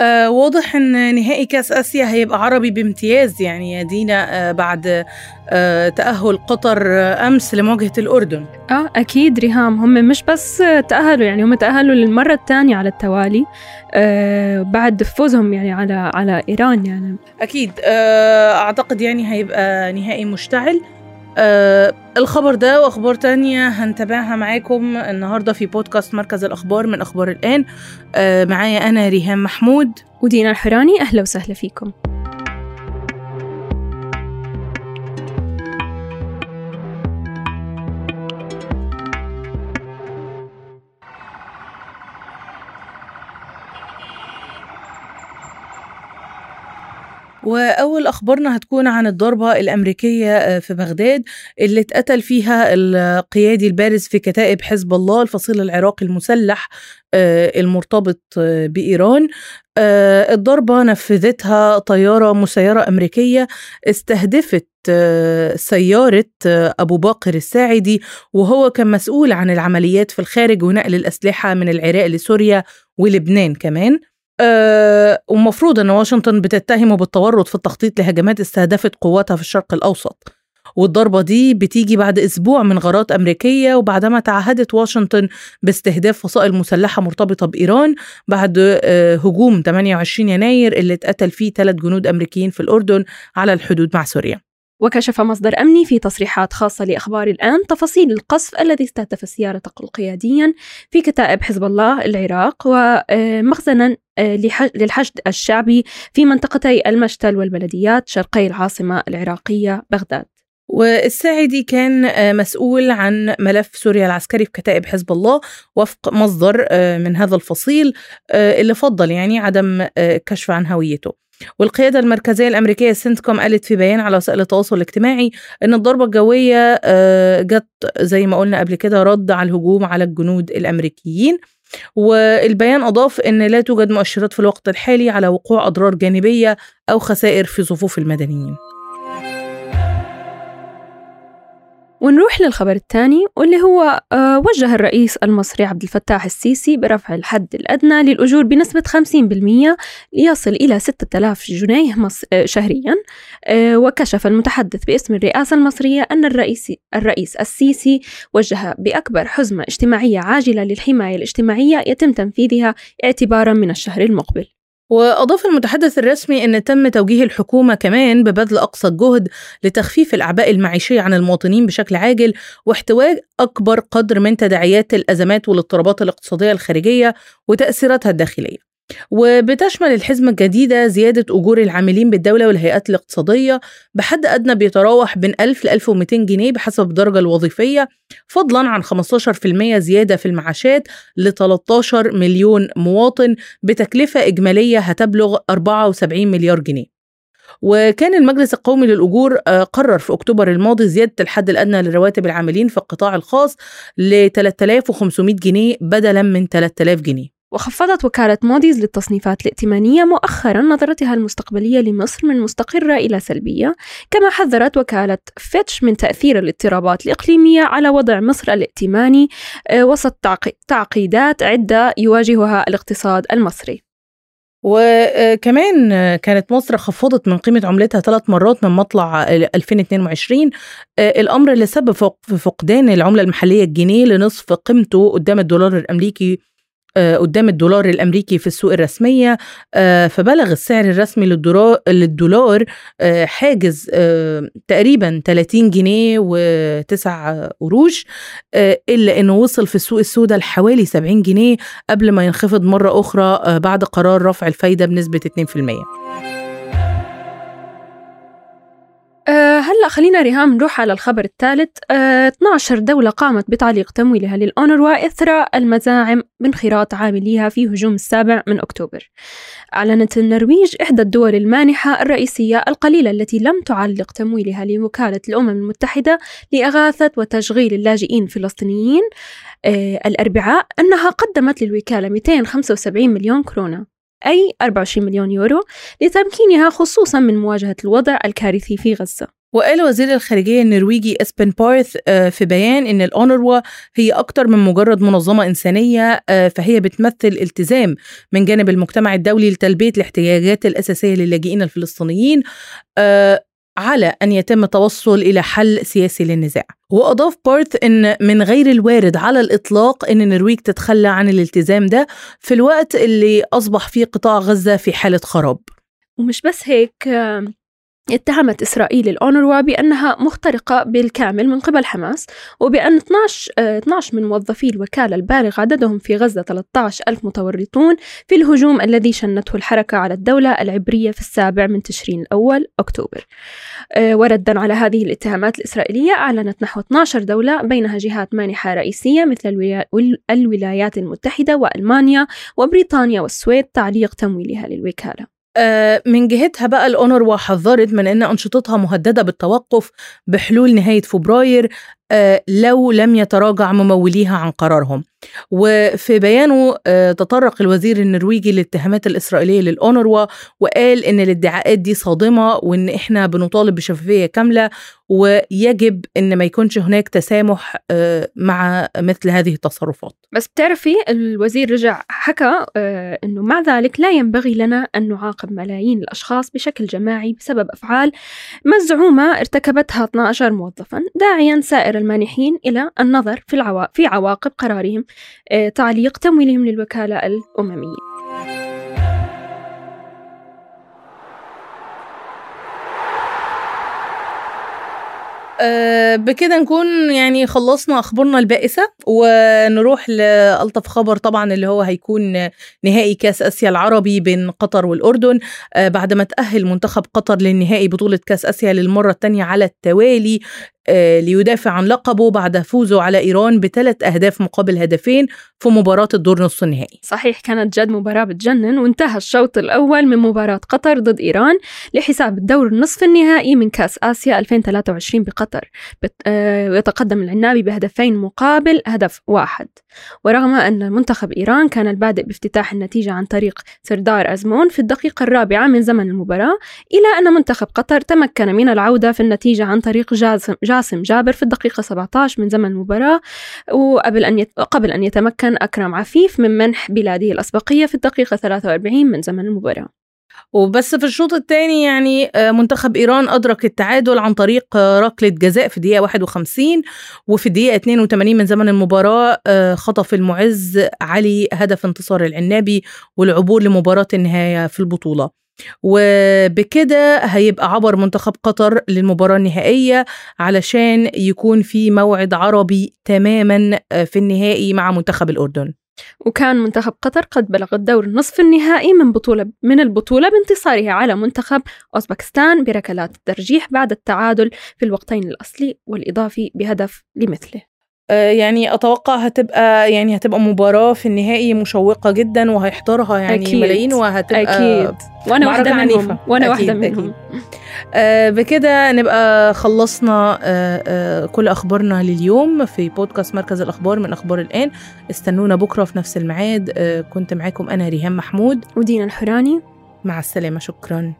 آه واضح إن نهائي كأس آسيا هيبقى عربي بامتياز يعني يا دينا آه بعد آه تأهل قطر أمس لمواجهة الأردن. آه أكيد ريهام هم مش بس تأهلوا يعني هم تأهلوا للمرة الثانية على التوالي آه بعد فوزهم يعني على على إيران يعني. أكيد آه أعتقد يعني هيبقى نهائي مشتعل. آه الخبر ده وأخبار تانية هنتابعها معاكم النهاردة في بودكاست مركز الأخبار من أخبار الآن. آه معايا أنا ريهام محمود. ودينا الحراني أهلا وسهلا فيكم. وأول أخبارنا هتكون عن الضربة الأمريكية في بغداد اللي اتقتل فيها القيادي البارز في كتائب حزب الله الفصيل العراقي المسلح المرتبط بإيران. الضربة نفذتها طيارة مسيرة أمريكية استهدفت سيارة أبو باقر الساعدي وهو كان مسؤول عن العمليات في الخارج ونقل الأسلحة من العراق لسوريا ولبنان كمان. أه ومفروض أن واشنطن بتتهمه بالتورط في التخطيط لهجمات استهدفت قواتها في الشرق الأوسط. والضربة دي بتيجي بعد أسبوع من غارات أمريكية وبعدما تعهدت واشنطن باستهداف فصائل مسلحة مرتبطة بإيران بعد أه هجوم 28 يناير اللي اتقتل فيه ثلاث جنود أمريكيين في الأردن على الحدود مع سوريا. وكشف مصدر أمني في تصريحات خاصة لأخبار الآن تفاصيل القصف الذي استهدف سيارة تقل قياديا في كتائب حزب الله العراق ومخزنا للحشد الشعبي في منطقتي المشتل والبلديات شرقي العاصمة العراقية بغداد. والساعدي كان مسؤول عن ملف سوريا العسكري في كتائب حزب الله وفق مصدر من هذا الفصيل اللي فضل يعني عدم كشف عن هويته. والقيادة المركزية الأمريكية سنتكوم قالت في بيان على وسائل التواصل الاجتماعي أن الضربة الجوية جت زي ما قلنا قبل كده رد على الهجوم على الجنود الأمريكيين. والبيان أضاف أن لا توجد مؤشرات في الوقت الحالي على وقوع أضرار جانبية أو خسائر في صفوف المدنيين. ونروح للخبر الثاني واللي هو وجه الرئيس المصري عبد الفتاح السيسي برفع الحد الأدنى للأجور بنسبة 50% ليصل إلى 6000 جنيه شهريا. وكشف المتحدث باسم الرئاسة المصرية أن الرئيس, الرئيس السيسي وجه بأكبر حزمة اجتماعية عاجلة للحماية الاجتماعية يتم تنفيذها اعتبارا من الشهر المقبل. وأضاف المتحدث الرسمي أن تم توجيه الحكومة كمان ببذل أقصى الجهد لتخفيف الأعباء المعيشية عن المواطنين بشكل عاجل واحتواء أكبر قدر من تداعيات الأزمات والاضطرابات الاقتصادية الخارجية وتأثيراتها الداخلية. وبتشمل الحزمة الجديدة زيادة أجور العاملين بالدولة والهيئات الاقتصادية بحد أدنى بيتراوح بين 1000 ل 1200 جنيه بحسب الدرجة الوظيفية فضلا عن 15% زيادة في المعاشات ل 13 مليون مواطن بتكلفة إجمالية هتبلغ 74 مليار جنيه. وكان المجلس القومي للأجور قرر في أكتوبر الماضي زيادة الحد الأدنى لرواتب العاملين في القطاع الخاص ل 3500 جنيه بدلا من 3000 جنيه. وخفضت وكالة موديز للتصنيفات الائتمانية مؤخرا نظرتها المستقبلية لمصر من مستقرة إلى سلبية كما حذرت وكالة فيتش من تأثير الاضطرابات الإقليمية على وضع مصر الائتماني وسط تعقيدات عدة يواجهها الاقتصاد المصري. وكمان كانت مصر خفضت من قيمة عملتها ثلاث مرات من مطلع 2022 الأمر اللي سبب في فقدان العملة المحلية الجنيه لنصف قيمته قدام الدولار الأمريكي قدام الدولار الأمريكي في السوق الرسمية فبلغ السعر الرسمي للدولار حاجز تقريبا 30 جنيه و9 قروش إلا إنه وصل في السوق السوداء لحوالي 70 جنيه قبل ما ينخفض مرة أخرى بعد قرار رفع الفايدة بنسبة 2%. هلأ خلينا ريهام نروح على الخبر الثالث. أه 12 دولة قامت بتعليق تمويلها للأونروا إثر المزاعم بانخراط عامليها في هجوم السابع من أكتوبر. أعلنت النرويج إحدى الدول المانحة الرئيسية القليلة التي لم تعلق تمويلها لوكالة الأمم المتحدة لإغاثة وتشغيل اللاجئين الفلسطينيين أه الأربعاء أنها قدمت للوكالة 275 مليون كورونا. أي 24 مليون يورو لتمكينها خصوصا من مواجهة الوضع الكارثي في غزة. وقال وزير الخارجية النرويجي إسبن بارث آه، في بيان إن الأونروا هي أكتر من مجرد منظمة إنسانية آه، فهي بتمثل التزام من جانب المجتمع الدولي لتلبية الاحتياجات الأساسية للاجئين الفلسطينيين آه، على أن يتم التوصل إلى حل سياسي للنزاع. وأضاف بارث أن من غير الوارد على الإطلاق أن النرويج تتخلى عن الالتزام ده في الوقت اللي أصبح فيه قطاع غزة في حالة خراب. ومش بس هيك اتهمت إسرائيل الأونروا بأنها مخترقة بالكامل من قبل حماس وبأن 12, 12 من موظفي الوكالة البالغ عددهم في غزة 13 ألف متورطون في الهجوم الذي شنته الحركة على الدولة العبرية في السابع من تشرين الأول أكتوبر. آه، وردا على هذه الاتهامات الإسرائيلية أعلنت نحو 12 دولة بينها جهات مانحة رئيسية مثل الولايات المتحدة وألمانيا وبريطانيا والسويد تعليق تمويلها للوكالة. آه، من جهتها بقى الأونروا حذرت من أن أنشطتها مهددة بالتوقف بحلول نهاية فبراير آه، لو لم يتراجع مموليها عن قرارهم. وفي بيانه آه، تطرق الوزير النرويجي للاتهامات الإسرائيلية للأونروا وقال إن الادعاءات دي صادمة وإن إحنا بنطالب بشفافية كاملة ويجب إن ما يكونش هناك تسامح آه، مع مثل هذه التصرفات. بس بتعرفي الوزير رجع حكى إنه مع ذلك لا ينبغي لنا أن نعاقب ملايين الأشخاص بشكل جماعي بسبب أفعال مزعومة ارتكبتها 12 موظفا داعيا سائر المانحين إلى النظر في, العوا... في عواقب قرارهم آه، تعليق تمويلهم للوكالة الأممية. أه بكده نكون يعني خلصنا أخبارنا البائسة ونروح لألطف خبر طبعا اللي هو هيكون نهائي كأس آسيا العربي بين قطر والأردن. أه بعد ما تأهل منتخب قطر للنهائي بطولة كأس آسيا للمرة الثانية على التوالي آه، ليدافع عن لقبه بعد فوزه على إيران بثلاث أهداف مقابل هدفين في مباراة الدور نصف النهائي. صحيح كانت جد مباراة بتجنن وانتهى الشوط الأول من مباراة قطر ضد إيران لحساب الدور النصف النهائي من كأس آسيا 2023 بقطر. آه، ويتقدم العنابي بهدفين مقابل هدف واحد. ورغم أن منتخب إيران كان البادئ بافتتاح النتيجة عن طريق سردار أزمون في الدقيقة الرابعة من زمن المباراة إلى أن منتخب قطر تمكن من العودة في النتيجة عن طريق جاسم, جاسم جابر في الدقيقة 17 من زمن المباراة وقبل أن يت... قبل أن يتمكن أكرم عفيف من منح بلاده الأسبقية في الدقيقة 43 من زمن المباراة. وبس في الشوط الثاني يعني آه، منتخب إيران أدرك التعادل عن طريق آه، ركلة جزاء في الدقيقة 51 وفي الدقيقة 82 من زمن المباراة آه، خطف المعز علي هدف انتصار العنابي والعبور لمباراة النهاية في البطولة. وبكده هيبقى عبر منتخب قطر للمباراة النهائية علشان يكون في موعد عربي تماما في النهائي مع منتخب الأردن. وكان منتخب قطر قد بلغ الدور النصف النهائي من بطولة من البطولة بانتصاره على منتخب أوزبكستان بركلات الترجيح بعد التعادل في الوقتين الأصلي والإضافي بهدف لمثله. آه، يعني أتوقع هتبقى يعني هتبقى مباراة في النهائي مشوقة جدا وهيحضرها يعني أكيد. ملايين وهتبقى أكيد. وأنا واحدة منهم وأنا واحدة منهم. آه بكده نبقى خلصنا آه آه كل أخبارنا لليوم في بودكاست مركز الأخبار من أخبار الآن. استنونا بكرة في نفس الميعاد. آه كنت معاكم أنا ريهام محمود. ودينا الحراني. مع السلامة شكرا.